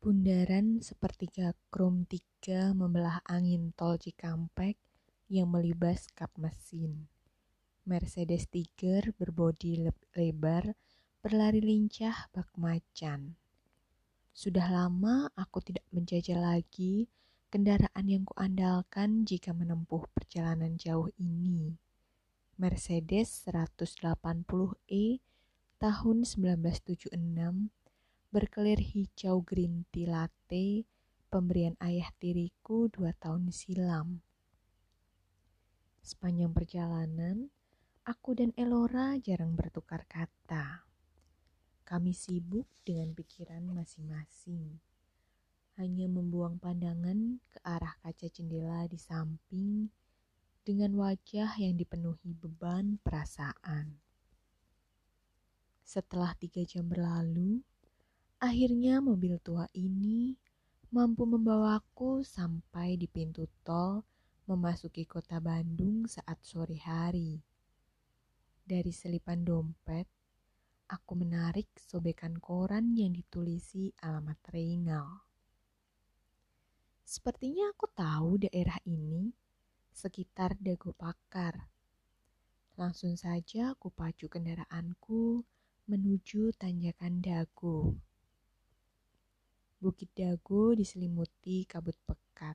Bundaran sepertiga krom tiga membelah angin tol Cikampek yang melibas kap mesin. Mercedes Tiger berbodi lebar berlari lincah bak macan. Sudah lama aku tidak menjajal lagi kendaraan yang kuandalkan jika menempuh perjalanan jauh ini. Mercedes 180E tahun 1976 berkelir hijau green tea latte pemberian ayah tiriku dua tahun silam. Sepanjang perjalanan, aku dan Elora jarang bertukar kata. Kami sibuk dengan pikiran masing-masing hanya membuang pandangan ke arah kaca jendela di samping dengan wajah yang dipenuhi beban perasaan. Setelah tiga jam berlalu, akhirnya mobil tua ini mampu membawaku sampai di pintu tol memasuki kota Bandung saat sore hari. Dari selipan dompet, aku menarik sobekan koran yang ditulisi alamat Rengal. Sepertinya aku tahu daerah ini, sekitar Dago Pakar. Langsung saja aku pacu kendaraanku menuju tanjakan Dago. Bukit Dago diselimuti kabut pekat.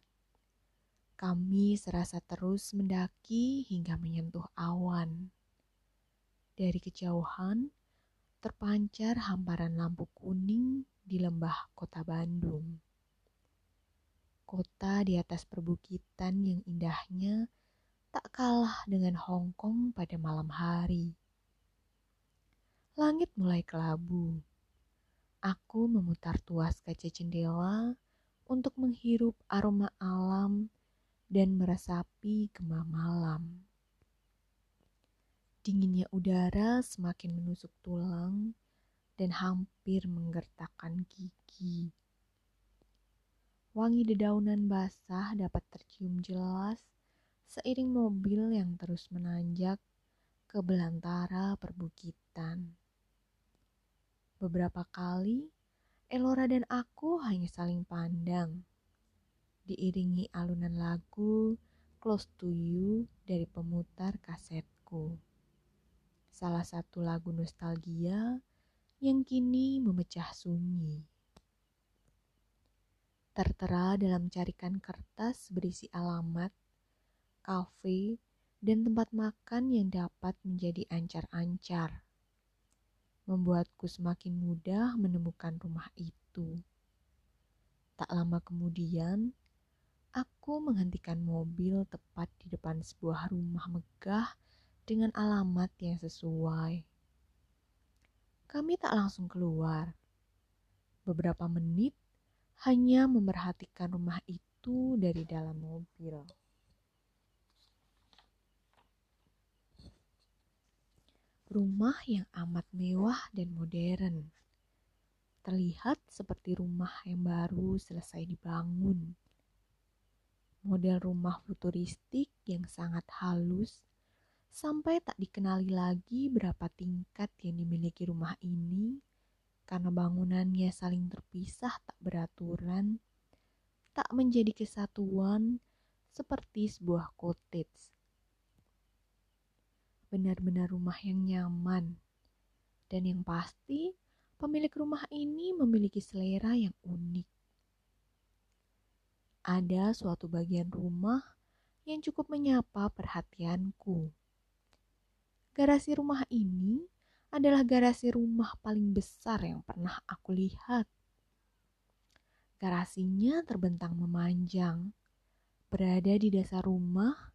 Kami serasa terus mendaki hingga menyentuh awan. Dari kejauhan, terpancar hamparan lampu kuning di lembah kota Bandung kota di atas perbukitan yang indahnya tak kalah dengan Hong Kong pada malam hari. Langit mulai kelabu. Aku memutar tuas kaca jendela untuk menghirup aroma alam dan meresapi gema malam. Dinginnya udara semakin menusuk tulang dan hampir menggertakkan gigi. Wangi dedaunan basah dapat tercium jelas seiring mobil yang terus menanjak ke belantara perbukitan. Beberapa kali, Elora dan aku hanya saling pandang, diiringi alunan lagu Close to You dari pemutar kasetku. Salah satu lagu nostalgia yang kini memecah sunyi tertera dalam carikan kertas berisi alamat, kafe, dan tempat makan yang dapat menjadi ancar-ancar. Membuatku semakin mudah menemukan rumah itu. Tak lama kemudian, aku menghentikan mobil tepat di depan sebuah rumah megah dengan alamat yang sesuai. Kami tak langsung keluar. Beberapa menit hanya memerhatikan rumah itu dari dalam mobil. Rumah yang amat mewah dan modern. Terlihat seperti rumah yang baru selesai dibangun. Model rumah futuristik yang sangat halus sampai tak dikenali lagi berapa tingkat yang dimiliki rumah ini karena bangunannya saling terpisah tak beraturan, tak menjadi kesatuan seperti sebuah cottage. Benar-benar rumah yang nyaman, dan yang pasti pemilik rumah ini memiliki selera yang unik. Ada suatu bagian rumah yang cukup menyapa perhatianku. Garasi rumah ini adalah garasi rumah paling besar yang pernah aku lihat. Garasinya terbentang memanjang, berada di dasar rumah,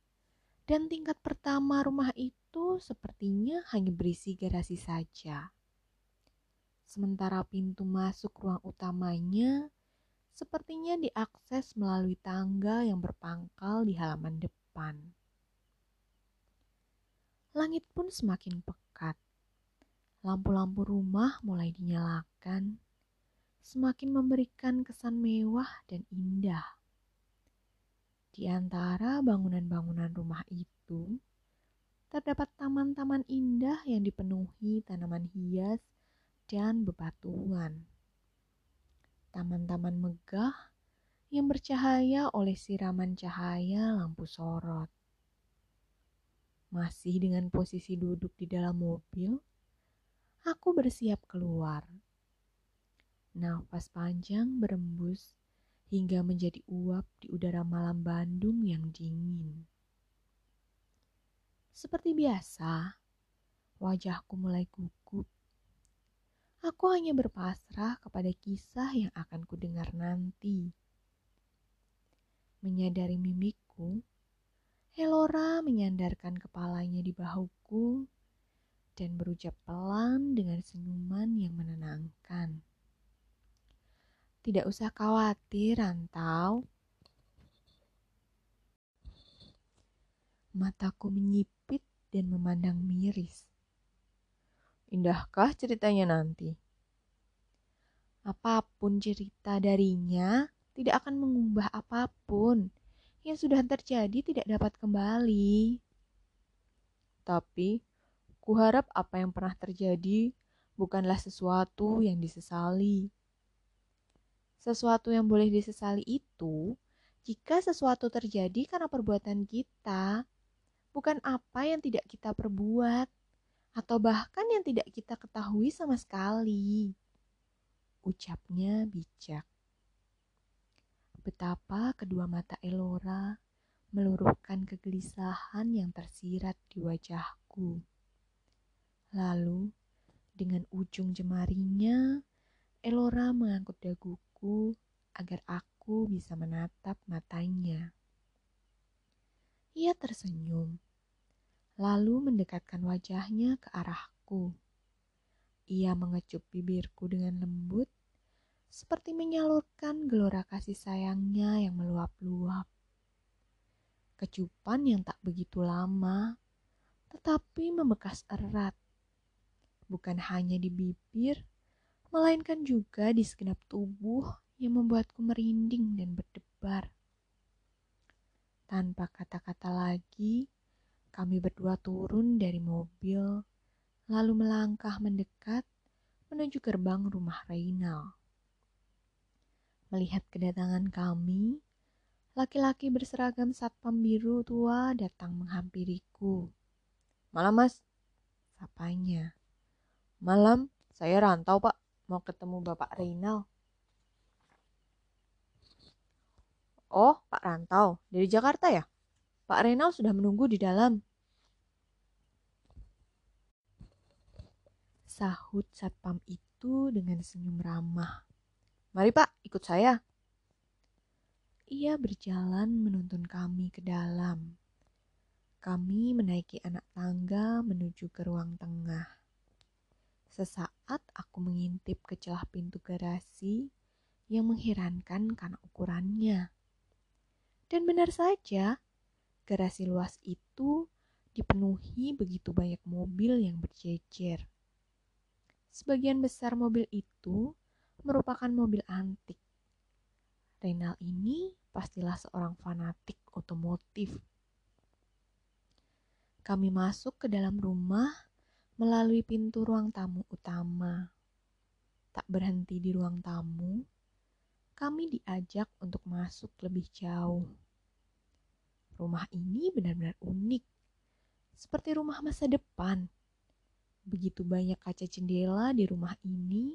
dan tingkat pertama rumah itu sepertinya hanya berisi garasi saja. Sementara pintu masuk ruang utamanya sepertinya diakses melalui tangga yang berpangkal di halaman depan. Langit pun semakin pekat Lampu-lampu rumah mulai dinyalakan, semakin memberikan kesan mewah dan indah. Di antara bangunan-bangunan rumah itu, terdapat taman-taman indah yang dipenuhi tanaman hias dan bebatuan. taman-taman megah yang bercahaya oleh siraman cahaya lampu sorot. Masih dengan posisi duduk di dalam mobil, aku bersiap keluar. Nafas panjang berembus hingga menjadi uap di udara malam Bandung yang dingin. Seperti biasa, wajahku mulai gugup. Aku hanya berpasrah kepada kisah yang akan kudengar nanti. Menyadari mimikku, Helora menyandarkan kepalanya di bahuku dan berucap pelan dengan senyuman yang menenangkan. Tidak usah khawatir, Rantau. Mataku menyipit dan memandang miris. Indahkah ceritanya nanti? Apa pun cerita darinya tidak akan mengubah apa pun. Yang sudah terjadi tidak dapat kembali. Tapi, kuharap apa yang pernah terjadi bukanlah sesuatu yang disesali. Sesuatu yang boleh disesali itu jika sesuatu terjadi karena perbuatan kita, bukan apa yang tidak kita perbuat atau bahkan yang tidak kita ketahui sama sekali. Ucapnya bijak. Betapa kedua mata Elora meluruhkan kegelisahan yang tersirat di wajahku. Lalu, dengan ujung jemarinya, Elora mengangkut daguku agar aku bisa menatap matanya. Ia tersenyum lalu mendekatkan wajahnya ke arahku. Ia mengecup bibirku dengan lembut, seperti menyalurkan gelora kasih sayangnya yang meluap-luap. Kecupan yang tak begitu lama, tetapi membekas erat. Bukan hanya di bibir, melainkan juga di segenap tubuh yang membuatku merinding dan berdebar. Tanpa kata-kata lagi, kami berdua turun dari mobil, lalu melangkah mendekat menuju gerbang rumah Reynal. Melihat kedatangan kami, laki-laki berseragam satpam biru tua datang menghampiriku. Malam mas, sapanya. Malam, saya rantau pak, mau ketemu bapak Reynal. Oh, Pak Rantau, dari Jakarta ya? Pak Renal sudah menunggu di dalam. Sahut satpam itu dengan senyum ramah. Mari pak, ikut saya. Ia berjalan menuntun kami ke dalam. Kami menaiki anak tangga menuju ke ruang tengah. Sesaat aku mengintip ke celah pintu garasi yang mengherankan karena ukurannya. Dan benar saja, garasi luas itu dipenuhi begitu banyak mobil yang berjejer. Sebagian besar mobil itu merupakan mobil antik. Renal ini pastilah seorang fanatik otomotif. Kami masuk ke dalam rumah melalui pintu ruang tamu utama. Tak berhenti di ruang tamu, kami diajak untuk masuk lebih jauh. Rumah ini benar-benar unik, seperti rumah masa depan. Begitu banyak kaca jendela di rumah ini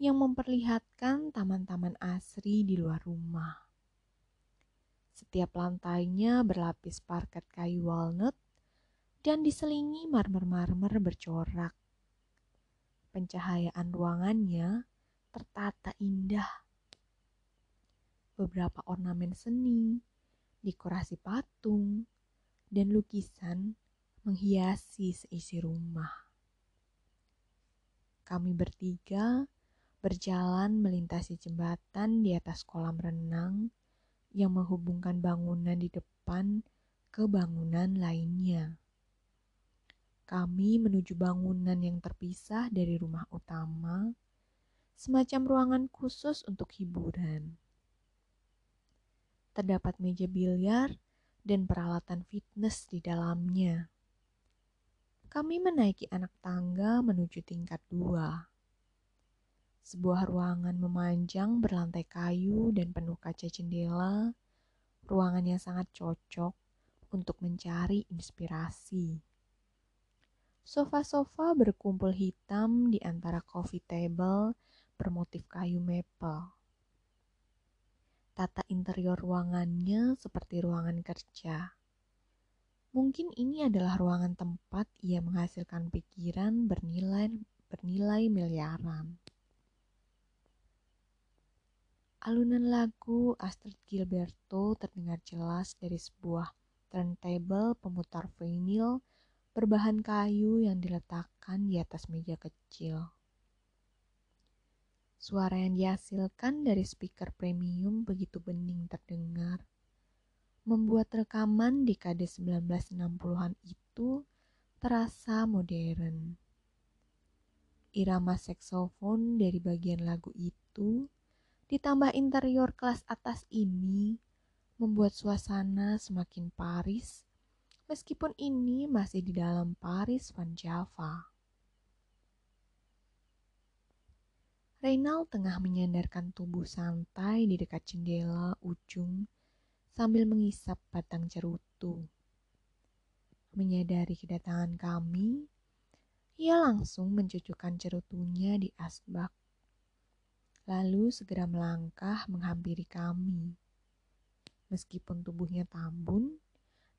yang memperlihatkan taman-taman asri di luar rumah. Setiap lantainya berlapis parket kayu walnut dan diselingi marmer-marmer bercorak. Pencahayaan ruangannya tertata indah. Beberapa ornamen seni, dekorasi patung, dan lukisan menghiasi seisi rumah. Kami bertiga berjalan melintasi jembatan di atas kolam renang yang menghubungkan bangunan di depan ke bangunan lainnya. Kami menuju bangunan yang terpisah dari rumah utama, semacam ruangan khusus untuk hiburan terdapat meja biliar dan peralatan fitness di dalamnya. Kami menaiki anak tangga menuju tingkat dua. Sebuah ruangan memanjang berlantai kayu dan penuh kaca jendela, ruangan yang sangat cocok untuk mencari inspirasi. Sofa-sofa berkumpul hitam di antara coffee table bermotif kayu maple. Tata interior ruangannya seperti ruangan kerja. Mungkin ini adalah ruangan tempat ia menghasilkan pikiran bernilai bernilai miliaran. Alunan lagu Astrid Gilberto terdengar jelas dari sebuah turntable pemutar vinyl berbahan kayu yang diletakkan di atas meja kecil. Suara yang dihasilkan dari speaker premium begitu bening terdengar, membuat rekaman dekade 1960-an itu terasa modern. Irama saksofon dari bagian lagu itu Ditambah interior kelas atas ini membuat suasana semakin Paris, meskipun ini masih di dalam Paris Van Java. Reynald tengah menyandarkan tubuh santai di dekat jendela ujung sambil mengisap batang cerutu. Menyadari kedatangan kami, ia langsung mencucukkan cerutunya di asbak lalu segera melangkah menghampiri kami. Meskipun tubuhnya tambun,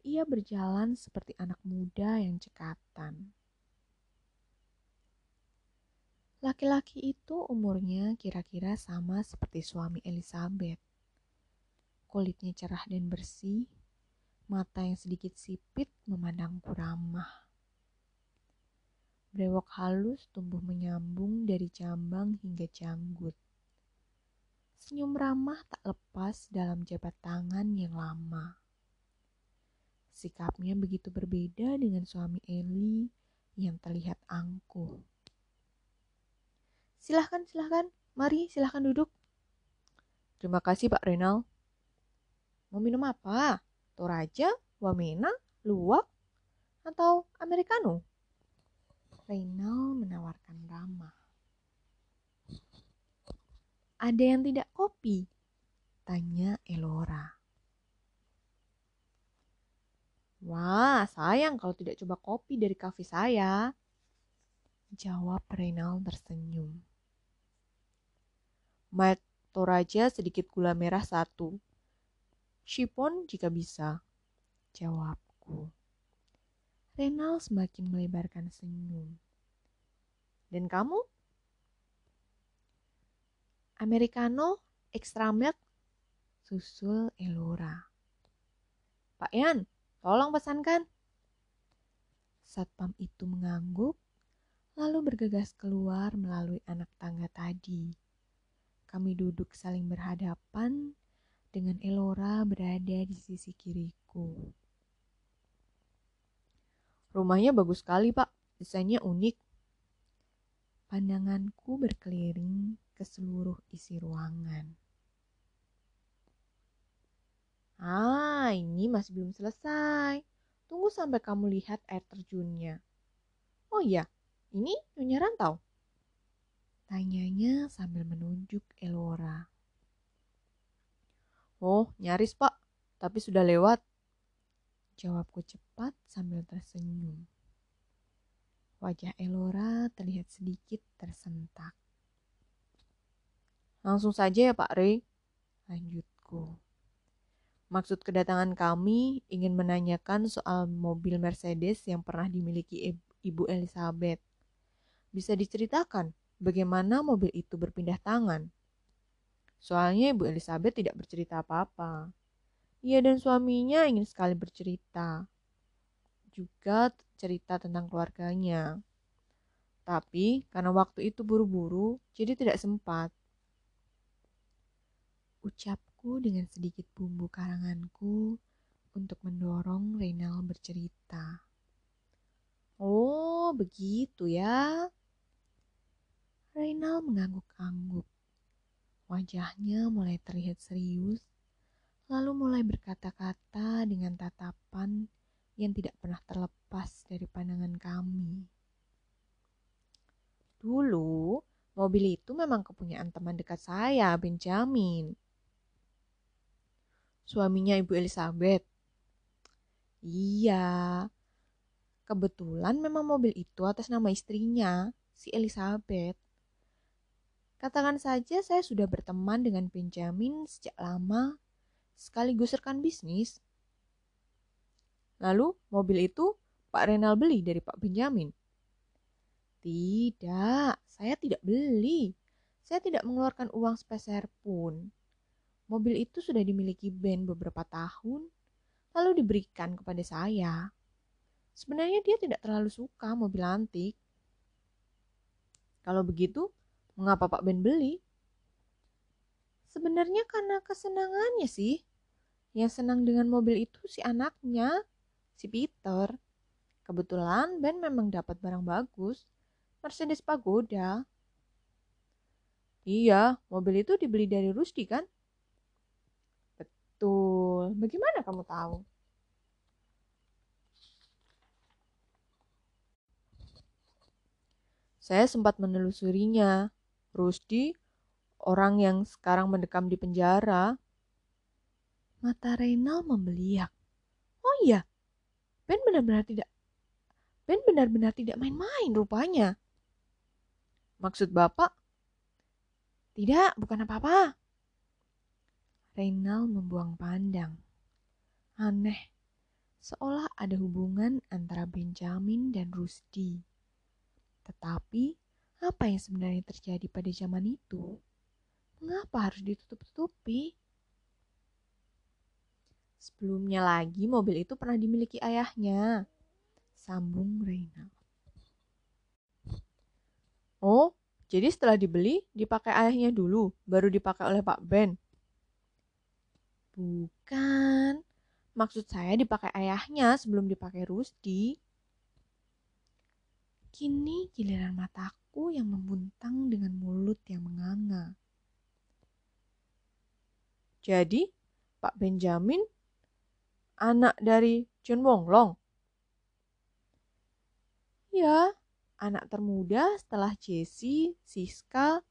ia berjalan seperti anak muda yang cekatan. Laki-laki itu umurnya kira-kira sama seperti suami Elizabeth. Kulitnya cerah dan bersih, mata yang sedikit sipit memandangku ramah. Brewok halus tumbuh menyambung dari jambang hingga janggut. Senyum ramah tak lepas dalam jabat tangan yang lama. Sikapnya begitu berbeda dengan suami Eli yang terlihat angkuh. Silahkan, silahkan. Mari, silahkan duduk. Terima kasih Pak Renal. Mau minum apa? Toraja, Wamena, Luwak, atau Americano? Renal menawarkan ramah. Ada yang tidak kopi? Tanya Elora. Wah, sayang kalau tidak coba kopi dari kafe saya. Jawab Renal tersenyum. Mild Toraja sedikit gula merah satu. Shipon jika bisa. Jawabku. Renal semakin melebarkan senyum. Dan kamu? Americano, extra milk, susul Elora. Pak Yan, tolong pesankan. Satpam itu mengangguk, lalu bergegas keluar melalui anak tangga tadi. Kami duduk saling berhadapan dengan Elora berada di sisi kiriku. Rumahnya bagus sekali, Pak. Desainnya unik. Pandanganku berkeliling ke seluruh isi ruangan. Ah, ini masih belum selesai. Tunggu sampai kamu lihat air terjunnya. Oh iya, ini Nyonya Rantau. Tanyanya sambil menunjuk Elora. Oh, nyaris pak, tapi sudah lewat. Jawabku cepat sambil tersenyum. Wajah Elora terlihat sedikit tersentak. Langsung saja ya Pak Rey. Lanjutku. Maksud kedatangan kami ingin menanyakan soal mobil Mercedes yang pernah dimiliki Ibu Elizabeth. Bisa diceritakan bagaimana mobil itu berpindah tangan? Soalnya Ibu Elizabeth tidak bercerita apa-apa. Ia dan suaminya ingin sekali bercerita. Juga cerita tentang keluarganya. Tapi karena waktu itu buru-buru, jadi tidak sempat. Ucapku dengan sedikit bumbu karanganku untuk mendorong Reynal bercerita. Oh, begitu ya. Reynal mengangguk-angguk. Wajahnya mulai terlihat serius, lalu mulai berkata-kata dengan tatapan yang tidak pernah terlepas dari pandangan kami. Dulu, Mobil itu memang kepunyaan teman dekat saya, Benjamin. Suaminya Ibu Elizabeth. Iya. Kebetulan memang mobil itu atas nama istrinya, si Elizabeth. Katakan saja saya sudah berteman dengan Benjamin sejak lama, sekaligus rekan bisnis. Lalu mobil itu Pak Renal beli dari Pak Benjamin. Tidak, saya tidak beli. Saya tidak mengeluarkan uang sepeser pun. Mobil itu sudah dimiliki Ben beberapa tahun, lalu diberikan kepada saya. Sebenarnya dia tidak terlalu suka mobil antik. Kalau begitu, mengapa Pak Ben beli? Sebenarnya karena kesenangannya sih. Yang senang dengan mobil itu si anaknya, si Peter. Kebetulan Ben memang dapat barang bagus. Mercedes Pagoda. Iya, mobil itu dibeli dari Rusdi kan? Betul. Bagaimana kamu tahu? Saya sempat menelusurinya. Rusdi, orang yang sekarang mendekam di penjara. Mata Reynal membeliak. Oh iya, Ben benar-benar tidak Ben benar-benar tidak main-main rupanya. Maksud Bapak? Tidak, bukan apa-apa. Reynal membuang pandang. Aneh, seolah ada hubungan antara Benjamin dan Rusdi. Tetapi, apa yang sebenarnya terjadi pada zaman itu? Mengapa harus ditutup-tutupi? Sebelumnya lagi, mobil itu pernah dimiliki ayahnya. Sambung Reynal. Oh, jadi setelah dibeli, dipakai ayahnya dulu, baru dipakai oleh Pak Ben. Bukan. Maksud saya dipakai ayahnya sebelum dipakai Rusdi. Kini giliran mataku yang membuntang dengan mulut yang menganga. Jadi, Pak Benjamin anak dari John Wonglong? Ya, anak termuda setelah Jesse, Siska,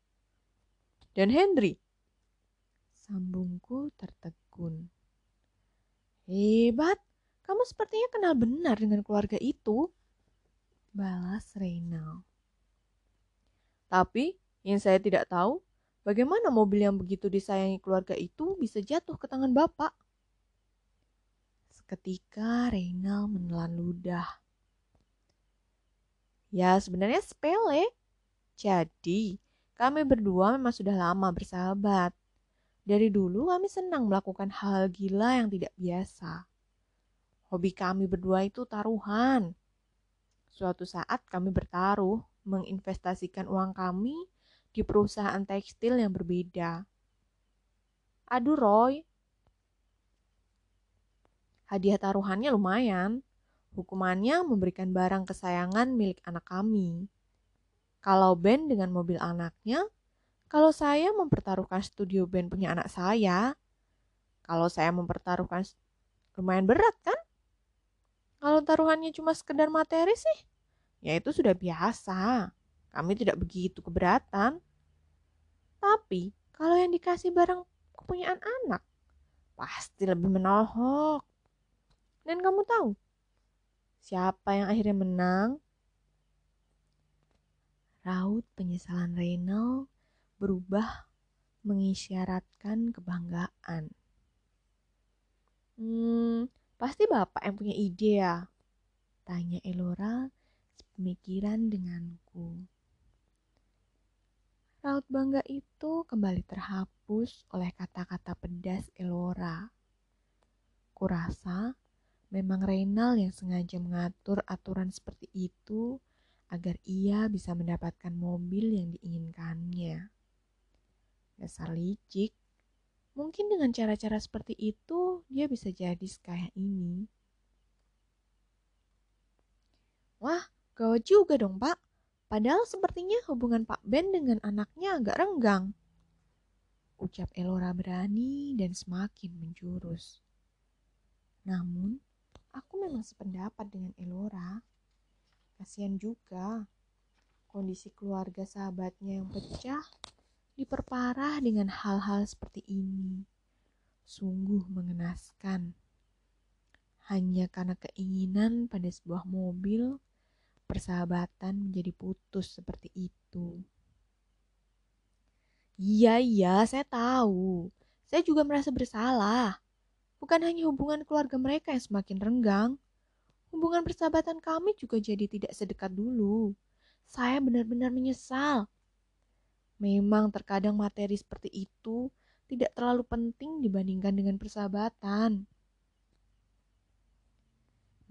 dan Henry. Sambungku tertegun. Hebat, kamu sepertinya kenal benar dengan keluarga itu. Balas Reynal. Tapi yang saya tidak tahu, bagaimana mobil yang begitu disayangi keluarga itu bisa jatuh ke tangan bapak. Seketika Reynal menelan ludah. Ya sebenarnya sepele. Jadi kami berdua memang sudah lama bersahabat. Dari dulu kami senang melakukan hal gila yang tidak biasa. Hobi kami berdua itu taruhan. Suatu saat kami bertaruh menginvestasikan uang kami di perusahaan tekstil yang berbeda. Aduh Roy, hadiah taruhannya lumayan. Hukumannya memberikan barang kesayangan milik anak kami. Kalau Ben dengan mobil anaknya, kalau saya mempertaruhkan studio band punya anak saya, kalau saya mempertaruhkan lumayan berat kan? Kalau taruhannya cuma sekedar materi sih, ya itu sudah biasa. Kami tidak begitu keberatan. Tapi kalau yang dikasih barang kepunyaan anak, pasti lebih menohok. Dan kamu tahu, Siapa yang akhirnya menang? Raut penyesalan Reynal berubah mengisyaratkan kebanggaan. Hmm, pasti bapak yang punya ide ya? Tanya Elora sepemikiran denganku. Raut bangga itu kembali terhapus oleh kata-kata pedas Elora. Kurasa Memang Reynal yang sengaja mengatur aturan seperti itu agar ia bisa mendapatkan mobil yang diinginkannya. Dasar licik. Mungkin dengan cara-cara seperti itu dia bisa jadi sekaya ini. Wah, gawat juga dong pak. Padahal sepertinya hubungan Pak Ben dengan anaknya agak renggang. Ucap Elora berani dan semakin menjurus. Namun, Aku memang sependapat dengan Elora. Kasihan juga. Kondisi keluarga sahabatnya yang pecah diperparah dengan hal-hal seperti ini. Sungguh mengenaskan. Hanya karena keinginan pada sebuah mobil, persahabatan menjadi putus seperti itu. Iya, iya, saya tahu. Saya juga merasa bersalah. Bukan hanya hubungan keluarga mereka yang semakin renggang, hubungan persahabatan kami juga jadi tidak sedekat dulu. Saya benar-benar menyesal. Memang terkadang materi seperti itu tidak terlalu penting dibandingkan dengan persahabatan.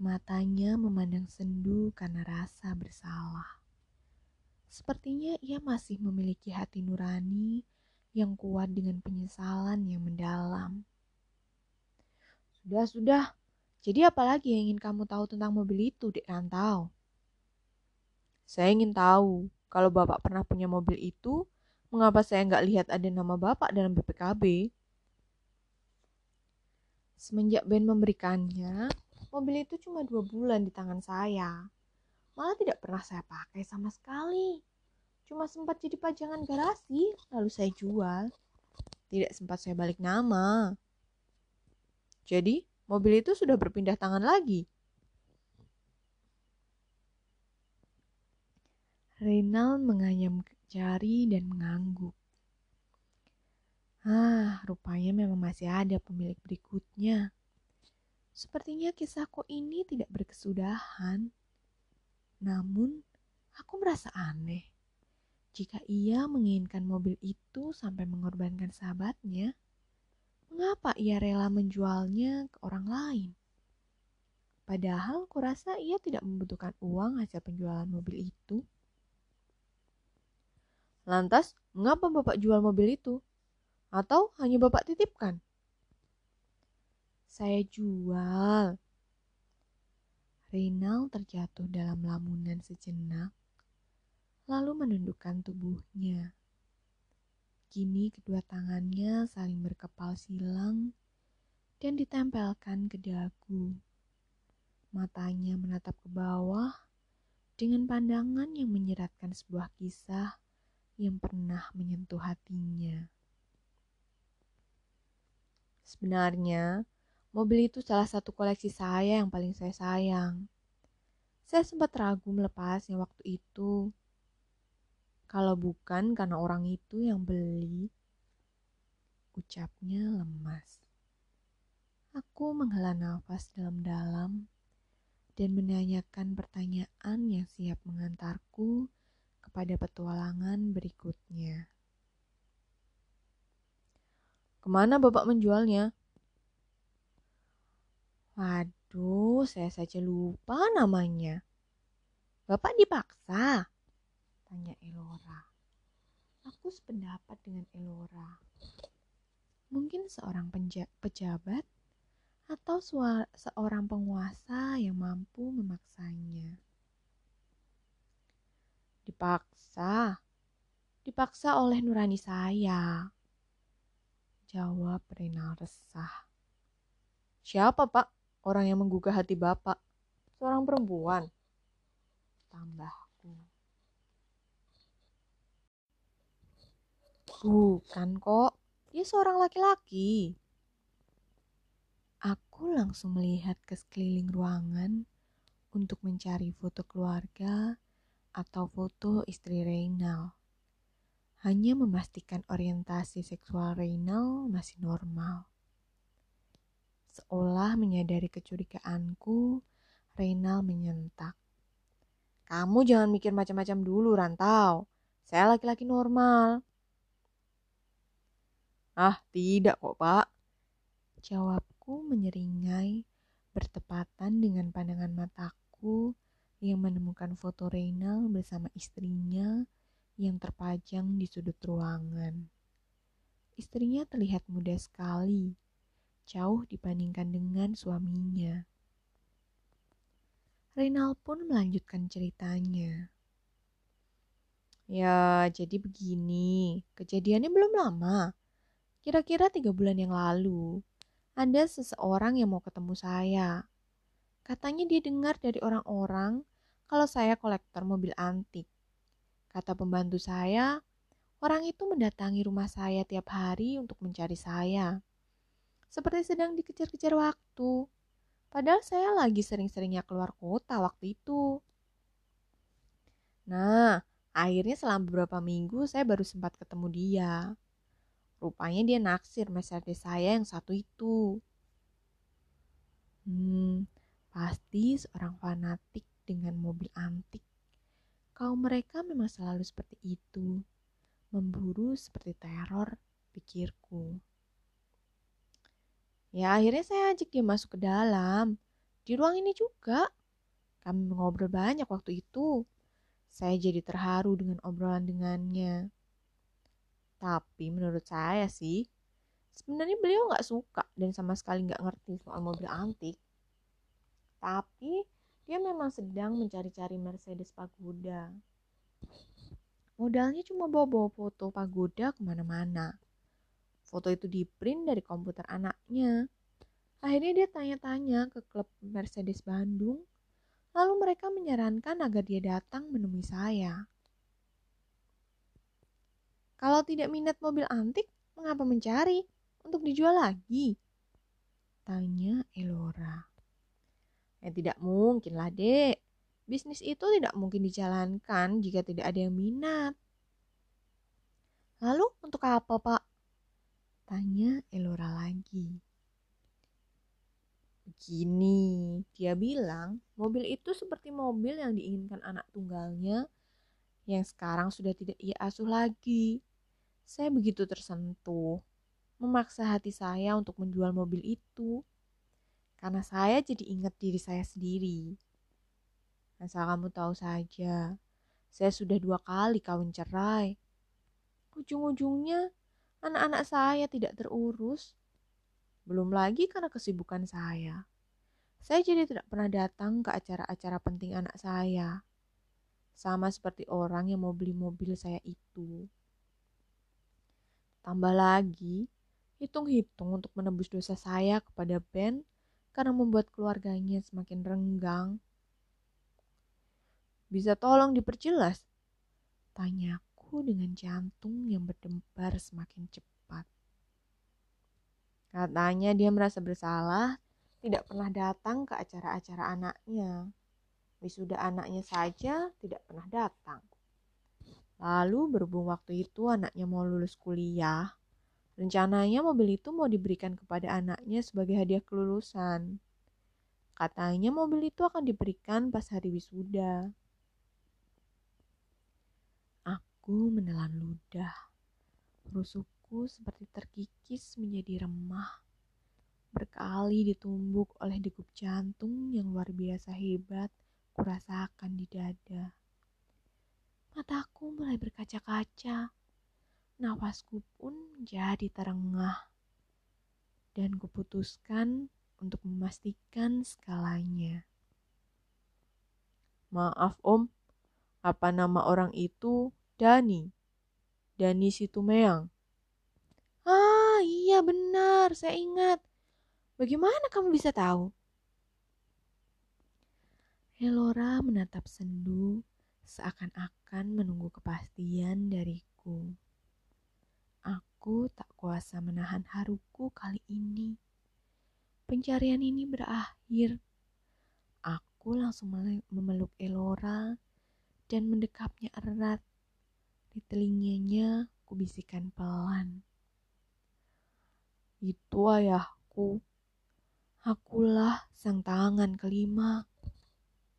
Matanya memandang sendu karena rasa bersalah. Sepertinya ia masih memiliki hati nurani yang kuat dengan penyesalan yang mendalam. Sudah, sudah. Jadi apa lagi yang ingin kamu tahu tentang mobil itu, Dek Rantau? Saya ingin tahu, kalau Bapak pernah punya mobil itu, mengapa saya nggak lihat ada nama Bapak dalam BPKB? Semenjak Ben memberikannya, mobil itu cuma dua bulan di tangan saya. Malah tidak pernah saya pakai sama sekali. Cuma sempat jadi pajangan garasi, lalu saya jual. Tidak sempat saya balik nama. Jadi, mobil itu sudah berpindah tangan lagi. Reynald menganyam jari dan mengangguk. Ah, rupanya memang masih ada pemilik berikutnya. Sepertinya kisahku ini tidak berkesudahan. Namun, aku merasa aneh. Jika ia menginginkan mobil itu sampai mengorbankan sahabatnya, mengapa ia rela menjualnya ke orang lain? Padahal kurasa ia tidak membutuhkan uang hasil penjualan mobil itu. Lantas, mengapa Bapak jual mobil itu? Atau hanya Bapak titipkan? Saya jual. Reynal terjatuh dalam lamunan sejenak, lalu menundukkan tubuhnya. Kini kedua tangannya saling berkepal silang dan ditempelkan ke dagu. Matanya menatap ke bawah dengan pandangan yang menyeratkan sebuah kisah yang pernah menyentuh hatinya. Sebenarnya, mobil itu salah satu koleksi saya yang paling saya sayang. Saya sempat ragu melepasnya waktu itu. Kalau bukan karena orang itu yang beli, ucapnya lemas. Aku menghela nafas dalam-dalam dan menanyakan pertanyaan yang siap mengantarku kepada petualangan berikutnya. Ke mana Bapak menjualnya? Waduh, saya saja lupa namanya. Bapak dipaksa? Tanya Elora. Aku sependapat dengan Elora. Mungkin seorang pejabat atau seorang penguasa yang mampu memaksanya. Dipaksa. Dipaksa oleh nurani saya. Jawab Renal resah. Siapa pak orang yang menggugah hati bapak? Seorang perempuan. Tambahku. Bukan kok, dia seorang laki-laki. Aku langsung melihat ke sekeliling ruangan untuk mencari foto keluarga atau foto istri Reynal. Hanya memastikan orientasi seksual Reynal masih normal. Seolah menyadari kecurigaanku, Reynal menyentak. Kamu jangan mikir macam-macam dulu, Rantau. Saya laki-laki normal. Ah, tidak kok, Pak. Jawabku menyeringai bertepatan dengan pandangan mataku yang menemukan foto Reynal bersama istrinya yang terpajang di sudut ruangan. Istrinya terlihat muda sekali, jauh dibandingkan dengan suaminya. Reynal pun melanjutkan ceritanya. Ya, jadi begini. Kejadiannya belum lama. Kira-kira tiga bulan yang lalu, ada seseorang yang mau ketemu saya. Katanya dia dengar dari orang-orang kalau saya kolektor mobil antik. Kata pembantu saya, orang itu mendatangi rumah saya tiap hari untuk mencari saya. Seperti sedang dikejar-kejar waktu. Padahal saya lagi sering-seringnya keluar kota waktu itu. Nah, akhirnya selama beberapa minggu saya baru sempat ketemu dia. Rupanya dia naksir Mercedes saya yang satu itu. Hmm, pasti seorang fanatik dengan mobil antik. Kaum mereka memang selalu seperti itu, memburu seperti teror, pikirku. Ya akhirnya saya ajak dia masuk ke dalam. Di ruang ini juga. Kami mengobrol banyak waktu itu. Saya jadi terharu dengan obrolan dengannya. Tapi menurut saya sih, sebenarnya beliau nggak suka dan sama sekali nggak ngerti soal mobil antik. Tapi dia memang sedang mencari-cari Mercedes Pagoda. Modalnya cuma bawa-bawa foto Pagoda ke mana-mana. Foto itu di print dari komputer anaknya. Akhirnya dia tanya-tanya ke klub Mercedes Bandung. Lalu mereka menyarankan agar dia datang menemui saya. Kalau tidak minat mobil antik, mengapa mencari? Untuk dijual lagi? Tanya Elora. Ya tidak mungkin lah dek. Bisnis itu tidak mungkin dijalankan jika tidak ada yang minat. Lalu untuk apa pak? Tanya Elora lagi. Begini, dia bilang mobil itu seperti mobil yang diinginkan anak tunggalnya yang sekarang sudah tidak ia asuh lagi. Saya begitu tersentuh, memaksa hati saya untuk menjual mobil itu. Karena saya jadi ingat diri saya sendiri. Asal kamu tahu saja, saya sudah dua kali kawin cerai. Ujung-ujungnya anak-anak saya tidak terurus. Belum lagi karena kesibukan saya. Saya jadi tidak pernah datang ke acara-acara penting anak saya. Sama seperti orang yang mau beli mobil saya itu. Tambah lagi, hitung-hitung untuk menebus dosa saya kepada Ben karena membuat keluarganya semakin renggang. Bisa tolong diperjelas? Tanya aku dengan jantung yang berdebar semakin cepat. Katanya dia merasa bersalah tidak pernah datang ke acara-acara anaknya. Wisuda anaknya saja tidak pernah datang. Lalu berhubung waktu itu anaknya mau lulus kuliah, rencananya mobil itu mau diberikan kepada anaknya sebagai hadiah kelulusan. Katanya mobil itu akan diberikan pas hari wisuda. Aku menelan ludah. Rusukku seperti terkikis menjadi remah. Berkali ditumbuk oleh degup jantung yang luar biasa hebat kurasakan di dada. Mataku mulai berkaca-kaca. Nafasku pun jadi terengah. Dan kuputuskan untuk memastikan skalanya. Maaf om, apa nama orang itu Dani. Dani Situmeang. Ah, iya benar, saya ingat. Bagaimana kamu bisa tahu? Elora menatap sendu seakan-akan menunggu kepastian dariku. Aku tak kuasa menahan haruku kali ini. Pencarian ini berakhir. Aku langsung memeluk Elora dan mendekapnya erat di telinganya kubisikan pelan. Itu ayahku. Akulah sang tangan kelima.